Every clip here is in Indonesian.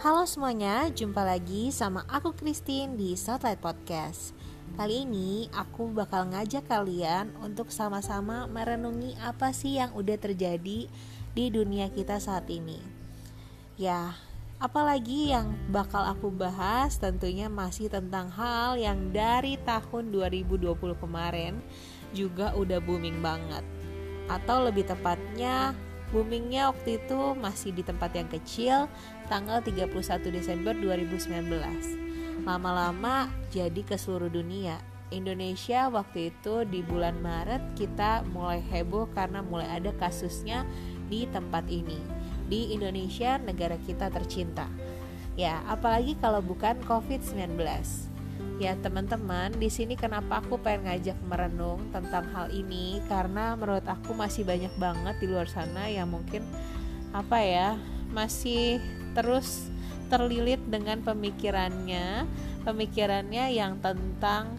Halo semuanya, jumpa lagi sama aku Christine di Satellite Podcast. Kali ini aku bakal ngajak kalian untuk sama-sama merenungi apa sih yang udah terjadi di dunia kita saat ini. Ya, apalagi yang bakal aku bahas tentunya masih tentang hal yang dari tahun 2020 kemarin juga udah booming banget. Atau lebih tepatnya Boomingnya waktu itu masih di tempat yang kecil tanggal 31 Desember 2019. Lama-lama jadi ke seluruh dunia. Indonesia waktu itu di bulan Maret kita mulai heboh karena mulai ada kasusnya di tempat ini. Di Indonesia negara kita tercinta. Ya, apalagi kalau bukan COVID-19. Ya teman-teman, di sini kenapa aku pengen ngajak merenung tentang hal ini karena menurut aku masih banyak banget di luar sana yang mungkin apa ya masih terus terlilit dengan pemikirannya, pemikirannya yang tentang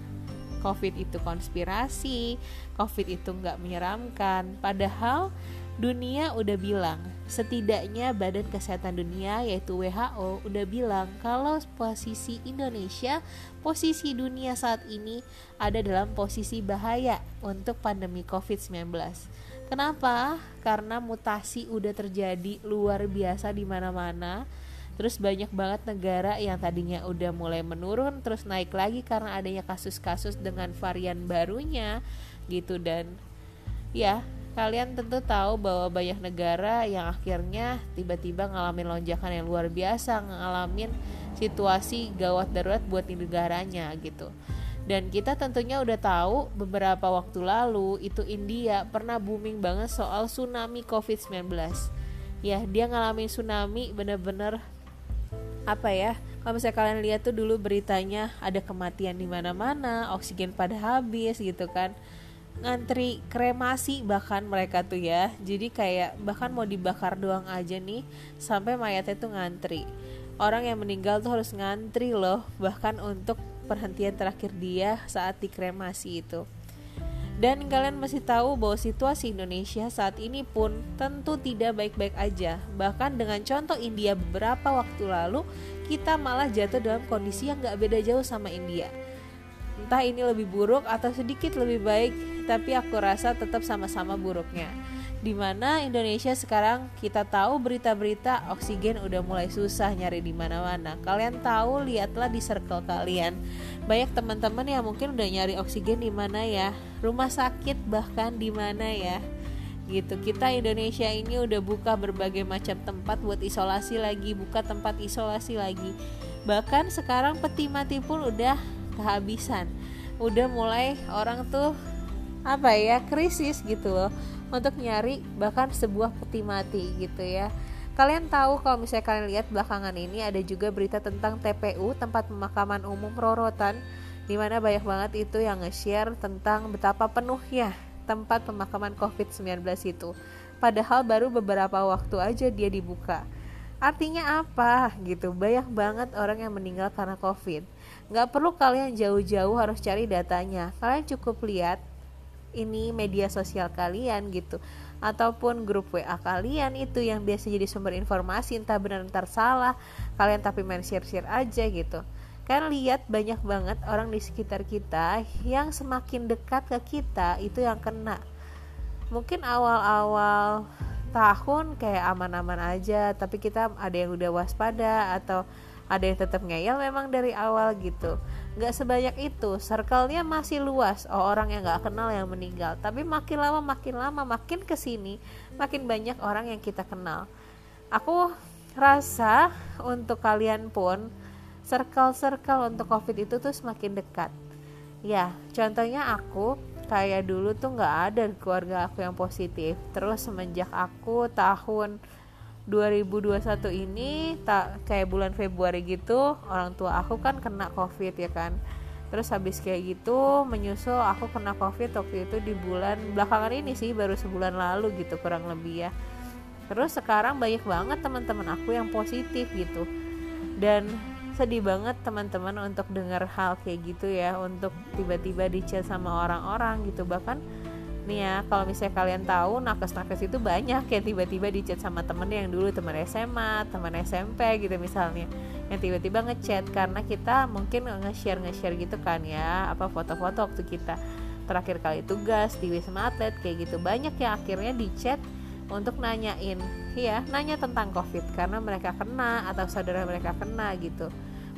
COVID itu konspirasi, COVID itu nggak menyeramkan. Padahal dunia udah bilang, setidaknya Badan Kesehatan Dunia yaitu WHO udah bilang kalau posisi Indonesia, posisi dunia saat ini ada dalam posisi bahaya untuk pandemi COVID-19. Kenapa? Karena mutasi udah terjadi luar biasa di mana-mana. Terus banyak banget negara yang tadinya udah mulai menurun terus naik lagi karena adanya kasus-kasus dengan varian barunya gitu dan ya Kalian tentu tahu bahwa banyak negara yang akhirnya tiba-tiba ngalamin lonjakan yang luar biasa, ngalamin situasi gawat darurat buat di negaranya gitu. Dan kita tentunya udah tahu beberapa waktu lalu itu India pernah booming banget soal tsunami COVID-19. Ya, dia ngalamin tsunami bener-bener apa ya? Kalau misalnya kalian lihat tuh dulu beritanya ada kematian di mana-mana, oksigen pada habis gitu kan ngantri kremasi bahkan mereka tuh ya jadi kayak bahkan mau dibakar doang aja nih sampai mayatnya tuh ngantri orang yang meninggal tuh harus ngantri loh bahkan untuk perhentian terakhir dia saat dikremasi itu dan kalian masih tahu bahwa situasi Indonesia saat ini pun tentu tidak baik-baik aja. Bahkan dengan contoh India beberapa waktu lalu, kita malah jatuh dalam kondisi yang gak beda jauh sama India. Entah ini lebih buruk atau sedikit lebih baik, tapi aku rasa tetap sama-sama buruknya. Di mana Indonesia sekarang kita tahu berita-berita oksigen udah mulai susah nyari di mana-mana. Kalian tahu lihatlah di circle kalian. Banyak teman-teman yang mungkin udah nyari oksigen di mana ya, rumah sakit bahkan di mana ya. Gitu. Kita Indonesia ini udah buka berbagai macam tempat buat isolasi lagi buka tempat isolasi lagi. Bahkan sekarang peti mati pun udah kehabisan. Udah mulai orang tuh apa ya krisis gitu loh untuk nyari bahkan sebuah peti mati gitu ya. Kalian tahu kalau misalnya kalian lihat belakangan ini ada juga berita tentang TPU tempat pemakaman umum Rorotan di mana banyak banget itu yang nge-share tentang betapa penuhnya tempat pemakaman COVID-19 itu. Padahal baru beberapa waktu aja dia dibuka. Artinya apa? Gitu. Banyak banget orang yang meninggal karena COVID. Nggak perlu kalian jauh-jauh harus cari datanya. Kalian cukup lihat ini media sosial kalian gitu. Ataupun grup WA kalian itu yang biasa jadi sumber informasi entah benar entar salah. Kalian tapi main share-share aja gitu. Kan lihat banyak banget orang di sekitar kita yang semakin dekat ke kita itu yang kena. Mungkin awal-awal tahun kayak aman-aman aja tapi kita ada yang udah waspada atau ada yang tetap ngeyel memang dari awal gitu nggak sebanyak itu. Circle-nya masih luas. Oh, orang yang nggak kenal yang meninggal. Tapi makin lama makin lama makin ke sini makin banyak orang yang kita kenal. Aku rasa untuk kalian pun circle-circle untuk covid itu tuh semakin dekat. Ya contohnya aku kayak dulu tuh nggak ada keluarga aku yang positif. Terus semenjak aku tahun 2021 ini tak kayak bulan Februari gitu orang tua aku kan kena covid ya kan. Terus habis kayak gitu menyusul aku kena covid waktu itu di bulan belakangan ini sih baru sebulan lalu gitu kurang lebih ya. Terus sekarang banyak banget teman-teman aku yang positif gitu. Dan sedih banget teman-teman untuk dengar hal kayak gitu ya untuk tiba-tiba dicet sama orang-orang gitu. Bahkan nih ya kalau misalnya kalian tahu nakes-nakes itu banyak yang tiba-tiba dicat sama temen yang dulu teman SMA teman SMP gitu misalnya. Yang tiba-tiba ngechat karena kita mungkin nge-share nge-share gitu kan ya apa foto-foto waktu kita. Terakhir kali tugas di Wisma Atlet kayak gitu. Banyak yang akhirnya dicat untuk nanyain ya nanya tentang covid karena mereka kena atau saudara mereka kena gitu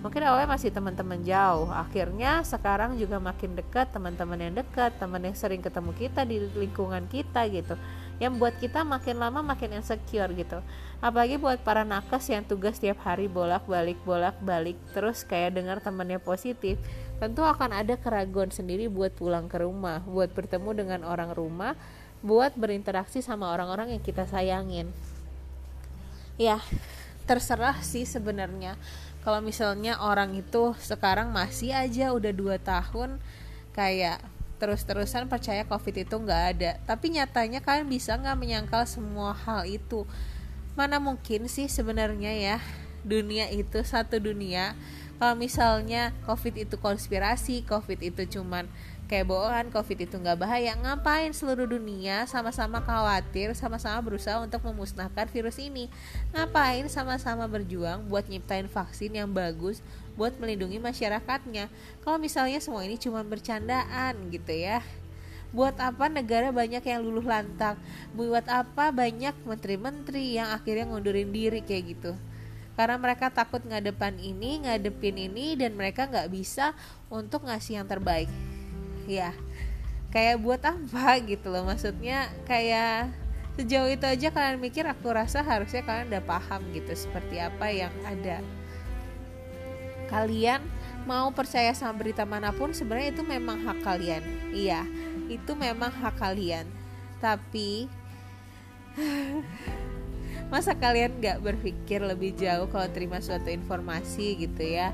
mungkin awalnya masih teman-teman jauh. Akhirnya sekarang juga makin dekat teman-teman yang dekat teman yang sering ketemu kita di lingkungan kita gitu. Yang buat kita makin lama makin insecure gitu. Apalagi buat para nakes yang tugas tiap hari bolak-balik bolak-balik terus kayak dengar temannya positif tentu akan ada keraguan sendiri buat pulang ke rumah buat bertemu dengan orang rumah buat berinteraksi sama orang-orang yang kita sayangin. Ya terserah sih sebenarnya kalau misalnya orang itu sekarang masih aja udah dua tahun kayak terus-terusan percaya covid itu nggak ada. Tapi nyatanya kalian bisa nggak menyangkal semua hal itu? Mana mungkin sih sebenarnya ya dunia itu satu dunia? Kalau misalnya covid itu konspirasi covid itu cuman kayak bohongan covid itu nggak bahaya. Ngapain seluruh dunia sama-sama khawatir sama-sama berusaha untuk memusnahkan virus ini? Ngapain sama-sama berjuang buat nyiptain vaksin yang bagus buat melindungi masyarakatnya? Kalau misalnya semua ini cuma bercandaan gitu ya. Buat apa negara banyak yang luluh lantang? Buat apa banyak menteri-menteri yang akhirnya ngundurin diri kayak gitu? Karena mereka takut ngadepan ini ngadepin ini dan mereka nggak bisa untuk ngasih yang terbaik ya kayak buat apa gitu loh maksudnya kayak sejauh itu aja kalian mikir aku rasa harusnya kalian udah paham gitu seperti apa yang ada. Kalian mau percaya sama berita mana pun sebenarnya itu memang hak kalian. Iya itu memang hak kalian. Tapi masa kalian gak berpikir lebih jauh kalau terima suatu informasi gitu ya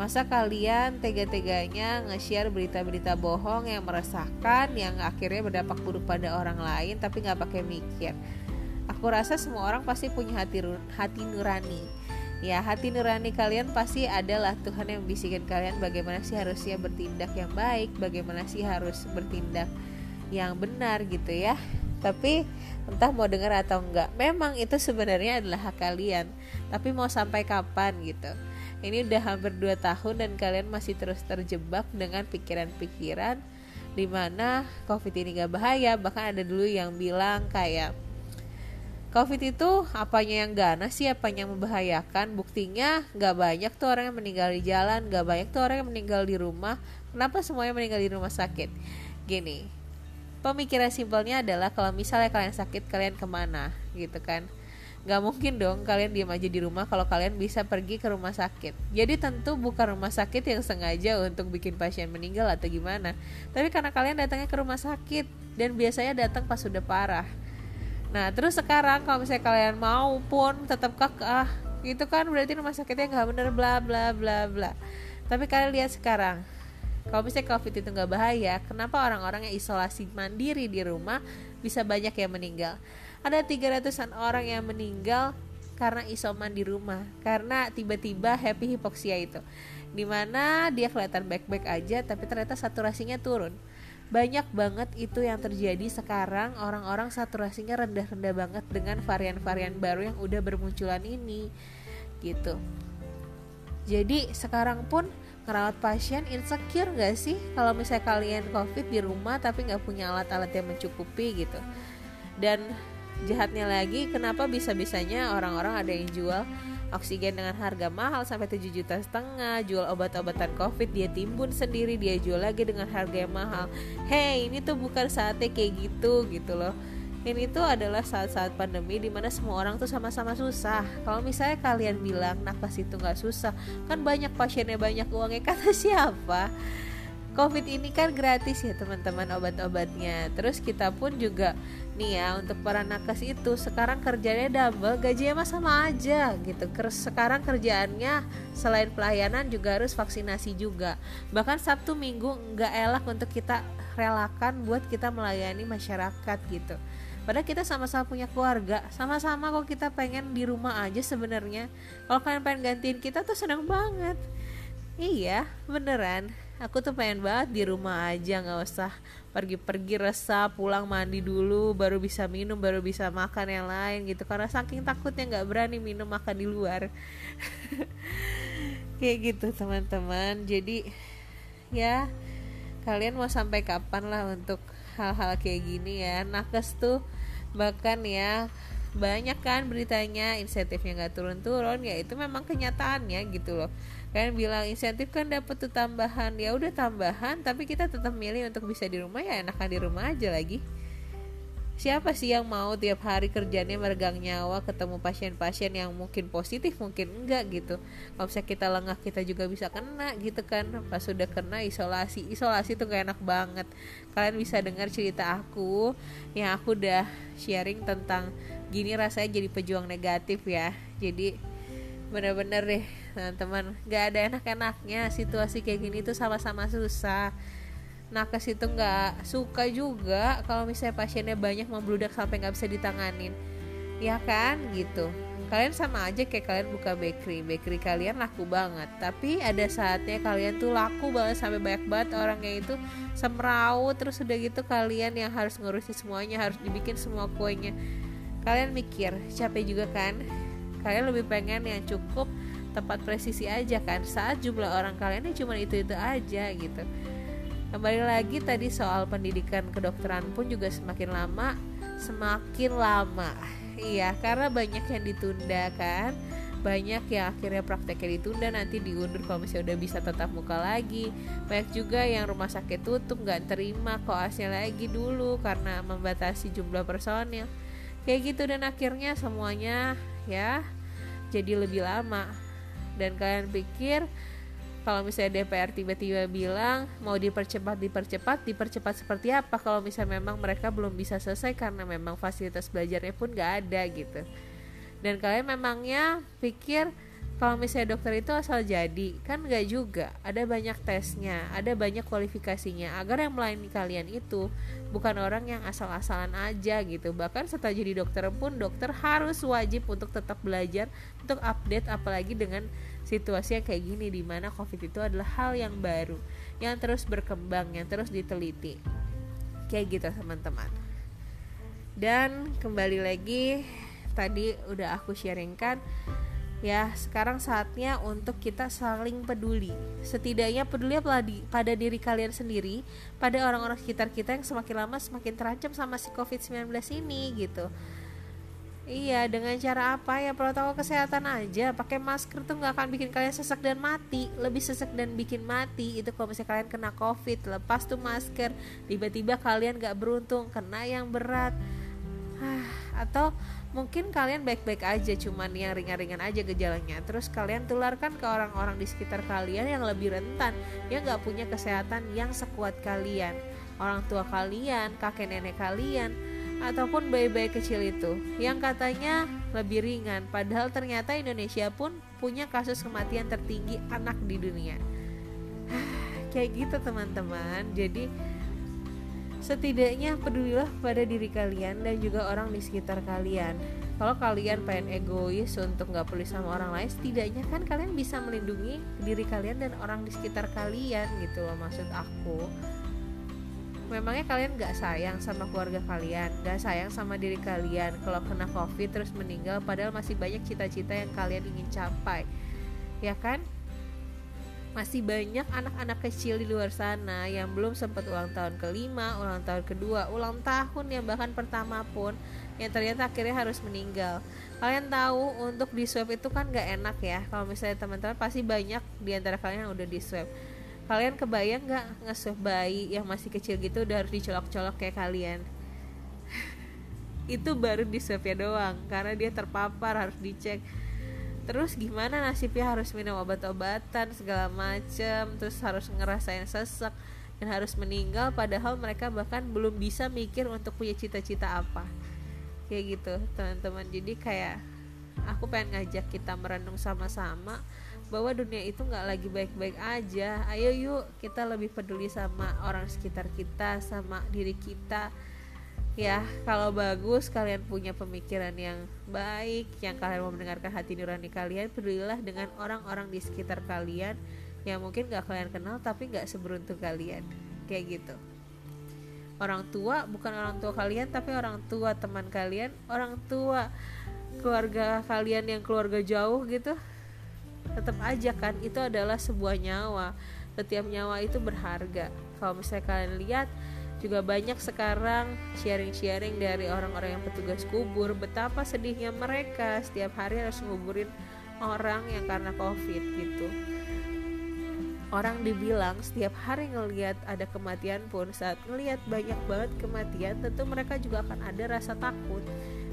Masa kalian tega-teganya nge-share berita-berita bohong yang meresahkan yang akhirnya berdampak buruk pada orang lain tapi nggak pakai mikir. Aku rasa semua orang pasti punya hati hati nurani. Ya, hati nurani kalian pasti adalah Tuhan yang bisikin kalian bagaimana sih harusnya bertindak yang baik, bagaimana sih harus bertindak yang benar gitu ya. Tapi entah mau dengar atau enggak, memang itu sebenarnya adalah hak kalian. Tapi mau sampai kapan gitu? Ini udah hampir 2 tahun dan kalian masih terus terjebak dengan pikiran-pikiran di mana covid ini gak bahaya. Bahkan ada dulu yang bilang kayak covid itu apanya yang ganas sih? Apanya yang membahayakan? Buktinya gak banyak tuh orang yang meninggal di jalan gak banyak tuh orang yang meninggal di rumah. Kenapa semuanya meninggal di rumah sakit? Gini pemikiran simpelnya adalah kalau misalnya kalian sakit kalian ke mana gitu kan Gak mungkin dong kalian diam aja di rumah kalau kalian bisa pergi ke rumah sakit. Jadi tentu bukan rumah sakit yang sengaja untuk bikin pasien meninggal atau gimana. Tapi karena kalian datangnya ke rumah sakit dan biasanya datang pas sudah parah. Nah terus sekarang kalau misalnya kalian mau pun tetap kekeh, itu kan berarti rumah sakitnya nggak bener bla bla bla bla. Tapi kalian lihat sekarang, kalau misalnya covid itu nggak bahaya, kenapa orang-orang yang isolasi mandiri di rumah bisa banyak yang meninggal? Ada 300-an orang yang meninggal karena isoman di rumah karena tiba-tiba happy hipoksia itu. Di mana dia kelihatan baik-baik aja tapi ternyata saturasinya turun. Banyak banget itu yang terjadi sekarang orang-orang saturasinya rendah-rendah banget dengan varian-varian baru yang udah bermunculan ini gitu. Jadi sekarang pun ngerawat pasien insecure gak sih? Kalau misalnya kalian covid di rumah tapi nggak punya alat-alat yang mencukupi gitu. Dan jahatnya lagi kenapa bisa-bisanya orang-orang ada yang jual oksigen dengan harga mahal sampai 7 juta setengah jual obat-obatan covid dia timbun sendiri dia jual lagi dengan harga yang mahal. Hey ini tuh bukan saatnya kayak gitu gitu loh. Ini tuh adalah saat-saat pandemi di mana semua orang tuh sama-sama susah. Kalau misalnya kalian bilang nafas itu nggak susah kan banyak pasiennya banyak uangnya. Kata siapa? Covid ini kan gratis ya teman-teman obat-obatnya. Terus kita pun juga nih ya untuk para nakes itu sekarang kerjanya double gajinya mah sama aja gitu sekarang kerjaannya selain pelayanan juga harus vaksinasi juga bahkan Sabtu Minggu nggak elak untuk kita relakan buat kita melayani masyarakat gitu Padahal kita sama-sama punya keluarga, sama-sama kok kita pengen di rumah aja sebenarnya. Kalau kalian pengen gantiin kita tuh seneng banget. Iya, beneran. Aku tuh pengen banget di rumah aja, nggak usah pergi-pergi resah pulang mandi dulu baru bisa minum baru bisa makan yang lain gitu. Karena saking takutnya nggak berani minum makan di luar. Kayak gitu teman-teman. Jadi ya kalian mau sampai kapan lah untuk hal-hal kayak gini ya? Nakes tuh bahkan ya banyak kan beritanya. Insentifnya nggak turun-turun ya itu memang kenyataannya gitu loh kan bilang insentif kan dapat tuh tambahan. Ya udah tambahan tapi kita tetap milih untuk bisa di rumah ya enakan di rumah aja lagi. Siapa sih yang mau tiap hari kerjanya meregang nyawa ketemu pasien-pasien yang mungkin positif mungkin enggak gitu? Kalau misalnya kita lengah kita juga bisa kena gitu kan. Pas sudah kena isolasi. Isolasi tuh gak enak banget. Kalian bisa dengar cerita aku yang aku udah sharing tentang gini rasanya jadi pejuang negatif ya. Jadi bener-bener deh teman-teman. Gak ada enak-enaknya situasi kayak gini tuh sama-sama susah. Nakes itu nggak suka juga kalau misalnya pasiennya banyak membludak sampai nggak bisa ditanganin. Ya kan? Gitu. Kalian sama aja kayak kalian buka bakery. Bakery kalian laku banget. Tapi ada saatnya kalian tuh laku banget sampai banyak banget orangnya itu semeraut. Terus udah gitu kalian yang harus ngurusin semuanya harus dibikin semua kuenya. Kalian mikir capek juga kan kalian lebih pengen yang cukup tepat presisi aja kan? Saat jumlah orang kalian cuma itu itu aja gitu. Kembali lagi tadi soal pendidikan kedokteran pun juga semakin lama semakin lama. Iya karena banyak yang ditunda kan? Banyak yang akhirnya prakteknya ditunda nanti diundur kalau misalnya udah bisa tetap muka lagi. Banyak juga yang rumah sakit tutup nggak terima koasnya lagi dulu karena membatasi jumlah personil. Kayak gitu dan akhirnya semuanya ya jadi lebih lama. Dan kalian pikir kalau misalnya DPR tiba-tiba bilang mau dipercepat dipercepat dipercepat seperti apa? Kalau misalnya memang mereka belum bisa selesai karena memang fasilitas belajarnya pun gak ada gitu. Dan kalian memangnya pikir kalau misalnya dokter itu asal jadi kan nggak juga. Ada banyak tesnya ada banyak kualifikasinya. Agar yang melayani kalian itu bukan orang yang asal-asalan aja gitu. Bahkan setelah jadi dokter pun dokter harus wajib untuk tetap belajar untuk update apalagi dengan situasi yang kayak gini di mana covid itu adalah hal yang baru yang terus berkembang yang terus diteliti. Kayak gitu teman-teman. Dan kembali lagi tadi udah aku sharingkan ya sekarang saatnya untuk kita saling peduli. Setidaknya peduli pada diri kalian sendiri pada orang-orang sekitar kita yang semakin lama semakin terancam sama si covid-19 ini gitu. Iya dengan cara apa? Ya protokol kesehatan aja. Pakai masker tuh nggak akan bikin kalian sesak dan mati. Lebih sesak dan bikin mati itu kalau misalnya kalian kena covid. Lepas tuh masker. Tiba-tiba kalian nggak beruntung. Kena yang berat. Atau mungkin kalian baik-baik aja cuman yang ringan-ringan aja gejalanya. Terus kalian tularkan ke orang-orang di sekitar kalian yang lebih rentan. Yang nggak punya kesehatan yang sekuat kalian. Orang tua kalian kakek nenek kalian ataupun bayi-bayi kecil itu. Yang katanya lebih ringan padahal ternyata Indonesia pun punya kasus kematian tertinggi anak di dunia. Kayak gitu teman-teman. Jadi Setidaknya pedulilah pada diri kalian dan juga orang di sekitar kalian. Kalau kalian pengen egois untuk nggak peduli sama orang lain, setidaknya kan kalian bisa melindungi diri kalian dan orang di sekitar kalian gitu loh maksud aku. Memangnya kalian gak sayang sama keluarga kalian, gak sayang sama diri kalian kalau kena covid terus meninggal padahal masih banyak cita-cita yang kalian ingin capai, ya kan? Masih banyak anak-anak kecil di luar sana yang belum sempat ulang tahun kelima, ulang tahun kedua, ulang tahun yang bahkan pertama pun yang ternyata akhirnya harus meninggal. Kalian tahu untuk di swab itu kan gak enak ya. Kalau misalnya teman-teman pasti banyak di antara kalian yang udah di swab. Kalian kebayang gak nge-swab bayi yang masih kecil gitu udah harus dicolok-colok kayak kalian? itu baru di swab ya doang karena dia terpapar harus dicek terus gimana nasibnya harus minum obat-obatan segala macem terus harus ngerasain sesek dan harus meninggal padahal mereka bahkan belum bisa mikir untuk punya cita-cita apa. Kayak gitu teman-teman. Jadi kayak aku pengen ngajak kita merenung sama-sama bahwa dunia itu nggak lagi baik-baik aja. Ayo yuk kita lebih peduli sama orang sekitar kita sama diri kita ya kalau bagus kalian punya pemikiran yang baik yang kalian mau mendengarkan hati nurani kalian pedulilah dengan orang-orang di sekitar kalian yang mungkin gak kalian kenal tapi gak seberuntung kalian. Kayak gitu. Orang tua bukan orang tua kalian tapi orang tua teman kalian orang tua keluarga kalian yang keluarga jauh gitu tetap aja kan itu adalah sebuah nyawa. Setiap nyawa itu berharga. Kalau misalnya kalian lihat juga banyak sekarang sharing-sharing dari orang-orang yang petugas kubur. Betapa sedihnya mereka setiap hari harus nguburin orang yang karena covid gitu. Orang dibilang setiap hari ngelihat ada kematian pun saat ngelihat banyak banget kematian tentu mereka juga akan ada rasa takut.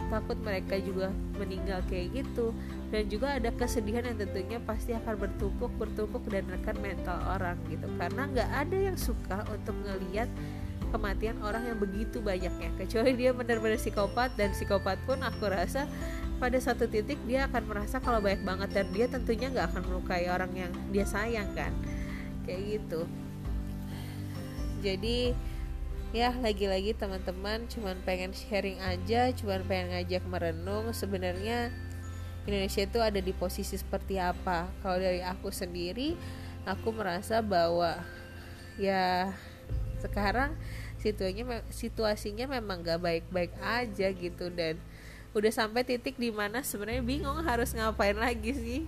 Takut mereka juga meninggal kayak gitu. Dan juga ada kesedihan yang tentunya pasti akan bertumpuk bertumpuk dan akan mental orang gitu. Karena nggak ada yang suka untuk ngelihat kematian orang yang begitu banyaknya. Kecuali dia benar-benar psikopat dan psikopat pun aku rasa pada satu titik dia akan merasa kalau banyak banget dan dia tentunya nggak akan melukai orang yang dia sayang kan? Kayak gitu. Jadi ya lagi-lagi teman-teman cuman pengen sharing aja cuman pengen ngajak merenung sebenarnya Indonesia itu ada di posisi seperti apa. Kalau dari aku sendiri aku merasa bahwa ya sekarang situasinya situasinya memang gak baik-baik aja gitu dan udah sampai titik di mana sebenarnya bingung harus ngapain lagi sih.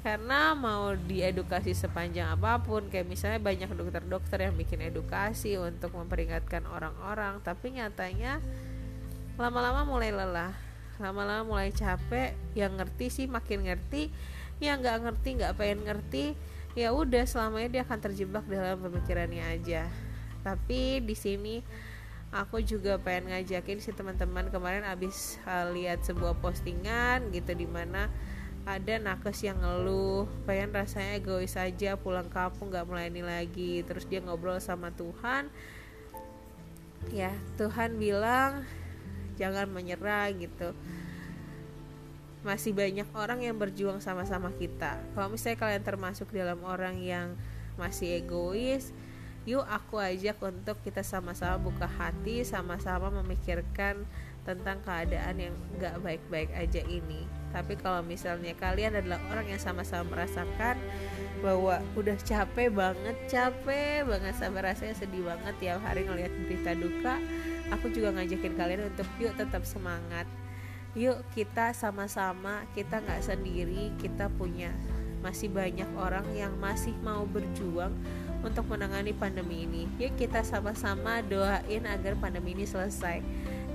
Karena mau diedukasi sepanjang apa pun kayak misalnya banyak dokter-dokter yang bikin edukasi untuk memperingatkan orang-orang tapi nyatanya lama-lama mulai lelah. Lama-lama mulai capek yang ngerti sih makin ngerti yang nggak ngerti nggak pengen ngerti ya udah selamanya dia akan terjebak dalam pemikirannya aja tapi di sini aku juga pengen ngajakin si teman-teman kemarin abis uh, lihat sebuah postingan gitu di mana ada nakes yang ngeluh pengen rasanya egois aja pulang kampung nggak melayani lagi terus dia ngobrol sama Tuhan. Ya Tuhan bilang jangan menyerah gitu. Masih banyak orang yang berjuang sama-sama kita. Kalau misalnya kalian termasuk dalam orang yang masih egois yuk aku ajak untuk kita sama-sama buka hati sama-sama memikirkan tentang keadaan yang gak baik-baik aja ini. Tapi kalau misalnya kalian adalah orang yang sama-sama merasakan bahwa udah capek banget capek banget sampai rasanya sedih banget tiap hari ngelihat berita duka aku juga ngajakin kalian untuk yuk tetap semangat. Yuk kita sama-sama kita nggak sendiri kita punya masih banyak orang yang masih mau berjuang untuk menangani pandemi ini. Yuk kita sama-sama doain agar pandemi ini selesai.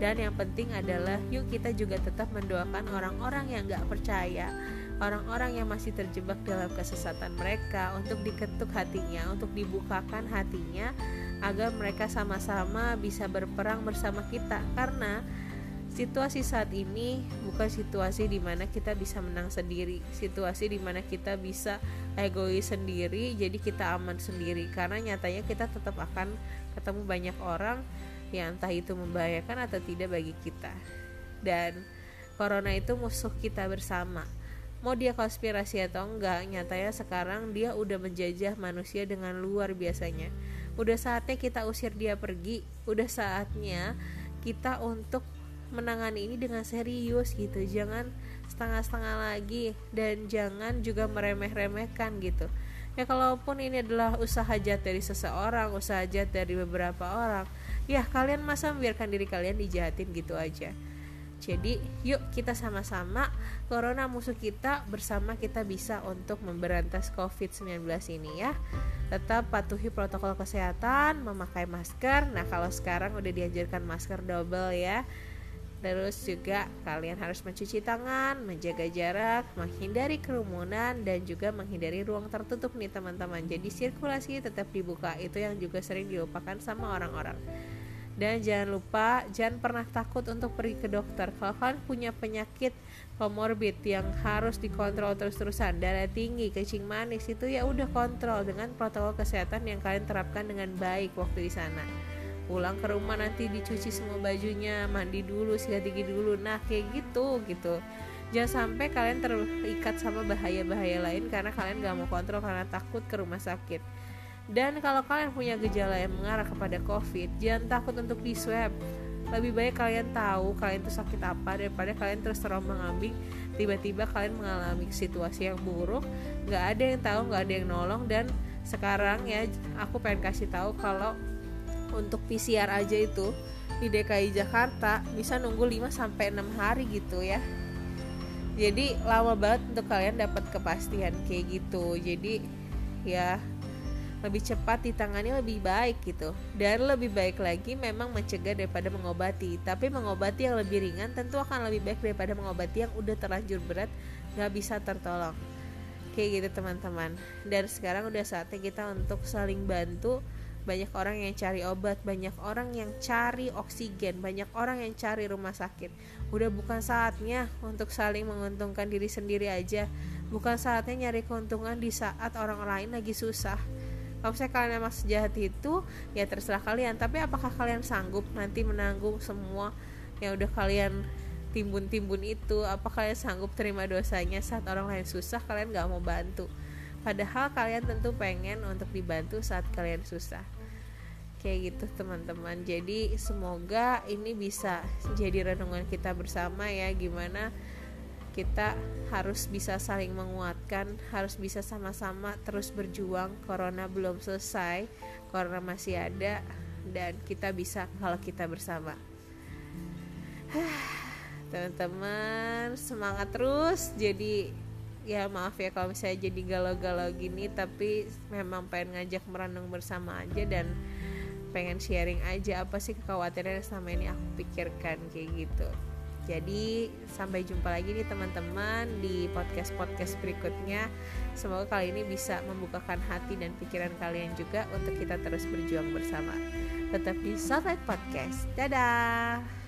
Dan yang penting adalah yuk kita juga tetap mendoakan orang-orang yang gak percaya Orang-orang yang masih terjebak dalam kesesatan mereka Untuk diketuk hatinya, untuk dibukakan hatinya Agar mereka sama-sama bisa berperang bersama kita Karena situasi saat ini bukan situasi di mana kita bisa menang sendiri. Situasi di mana kita bisa egois sendiri jadi kita aman sendiri. Karena nyatanya kita tetap akan ketemu banyak orang yang entah itu membahayakan atau tidak bagi kita. Dan corona itu musuh kita bersama. Mau dia konspirasi atau enggak nyatanya sekarang dia udah menjajah manusia dengan luar biasanya. Udah saatnya kita usir dia pergi. Udah saatnya kita untuk menangani ini dengan serius gitu. Jangan setengah-setengah lagi dan jangan juga meremeh-remehkan gitu. Ya kalaupun ini adalah usaha jat dari seseorang usaha jat dari beberapa orang ya kalian masa membiarkan diri kalian dijahatin gitu aja. Jadi yuk kita sama-sama corona musuh kita bersama kita bisa untuk memberantas covid-19 ini ya. Tetap patuhi protokol kesehatan memakai masker. Nah kalau sekarang udah dianjurkan masker double ya Terus juga kalian harus mencuci tangan, menjaga jarak, menghindari kerumunan dan juga menghindari ruang tertutup nih teman-teman. Jadi sirkulasi tetap dibuka itu yang juga sering dilupakan sama orang-orang. Dan jangan lupa jangan pernah takut untuk pergi ke dokter. Kalau kalian punya penyakit komorbid yang harus dikontrol terus-terusan, darah tinggi, kencing manis itu ya udah kontrol dengan protokol kesehatan yang kalian terapkan dengan baik waktu di sana pulang ke rumah nanti dicuci semua bajunya mandi dulu sikat gigi dulu. Nah kayak gitu gitu. Jangan sampai kalian terikat sama bahaya-bahaya lain karena kalian gak mau kontrol karena takut ke rumah sakit. Dan kalau kalian punya gejala yang mengarah kepada covid jangan takut untuk di swab lebih baik kalian tahu kalian tuh sakit apa daripada kalian terus terombang ambing tiba-tiba kalian mengalami situasi yang buruk nggak ada yang tahu nggak ada yang nolong. Dan sekarang ya aku pengen kasih tahu kalau untuk PCR aja itu di DKI Jakarta bisa nunggu 5 sampai 6 hari gitu ya. Jadi lama banget untuk kalian dapat kepastian kayak gitu. Jadi ya lebih cepat ditangani lebih baik gitu dan lebih baik lagi memang mencegah daripada mengobati tapi mengobati yang lebih ringan tentu akan lebih baik daripada mengobati yang udah terlanjur berat nggak bisa tertolong kayak gitu teman-teman dan sekarang udah saatnya kita untuk saling bantu banyak orang yang cari obat, banyak orang yang cari oksigen, banyak orang yang cari rumah sakit. Udah bukan saatnya untuk saling menguntungkan diri sendiri aja, bukan saatnya nyari keuntungan di saat orang lain lagi susah. Kalau saya kalian emang sejahat itu, ya terserah kalian. Tapi apakah kalian sanggup nanti menanggung semua yang udah kalian timbun-timbun itu? Apa kalian sanggup terima dosanya saat orang lain susah? Kalian gak mau bantu Padahal kalian tentu pengen untuk dibantu saat kalian susah. Kayak gitu teman-teman. Jadi semoga ini bisa jadi renungan kita bersama ya gimana kita harus bisa saling menguatkan, harus bisa sama-sama terus berjuang. Corona belum selesai, corona masih ada dan kita bisa kalau kita bersama. Teman-teman, semangat terus. Jadi ya maaf ya kalau misalnya jadi galau-galau gini tapi memang pengen ngajak merenung bersama aja dan pengen sharing aja apa sih kekhawatiran yang selama ini aku pikirkan kayak gitu. Jadi sampai jumpa lagi nih teman-teman di podcast-podcast berikutnya. Semoga kali ini bisa membukakan hati dan pikiran kalian juga untuk kita terus berjuang bersama. Tetap di Satellite Podcast. Dadah